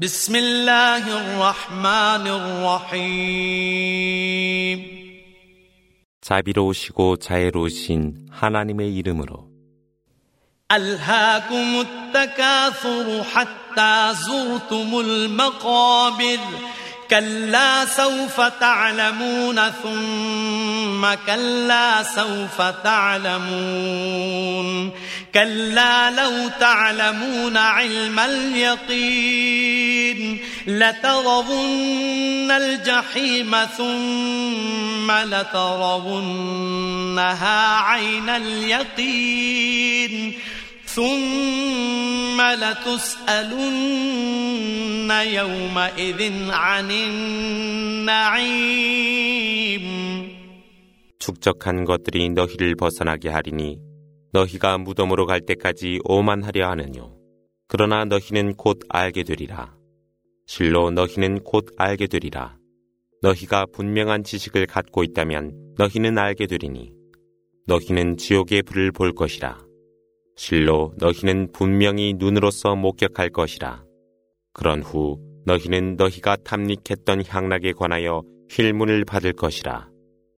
بسم الله الرحمن الرحيم 자비로우시고 자애로우신 하나님의 이름으로 ألهاكم التكاثر حتى زرتم المقابر كلا سوف تعلمون ثم كلا سوف تعلمون كلا لو تعلمون علم اليقين لترون الجحيم ثم لترونها عين اليقين ثم لتسألن يومئذ عن النعيم 축적한 것들이 너희를 벗어나게 하리니 너희가 무덤으로 갈 때까지 오만하려 하느뇨. 그러나 너희는 곧 알게 되리라. 실로 너희는 곧 알게 되리라. 너희가 분명한 지식을 갖고 있다면 너희는 알게 되리니 너희는 지옥의 불을 볼 것이라. 실로 너희는 분명히 눈으로서 목격할 것이라. 그런 후 너희는 너희가 탐닉했던 향락에 관하여 힐문을 받을 것이라.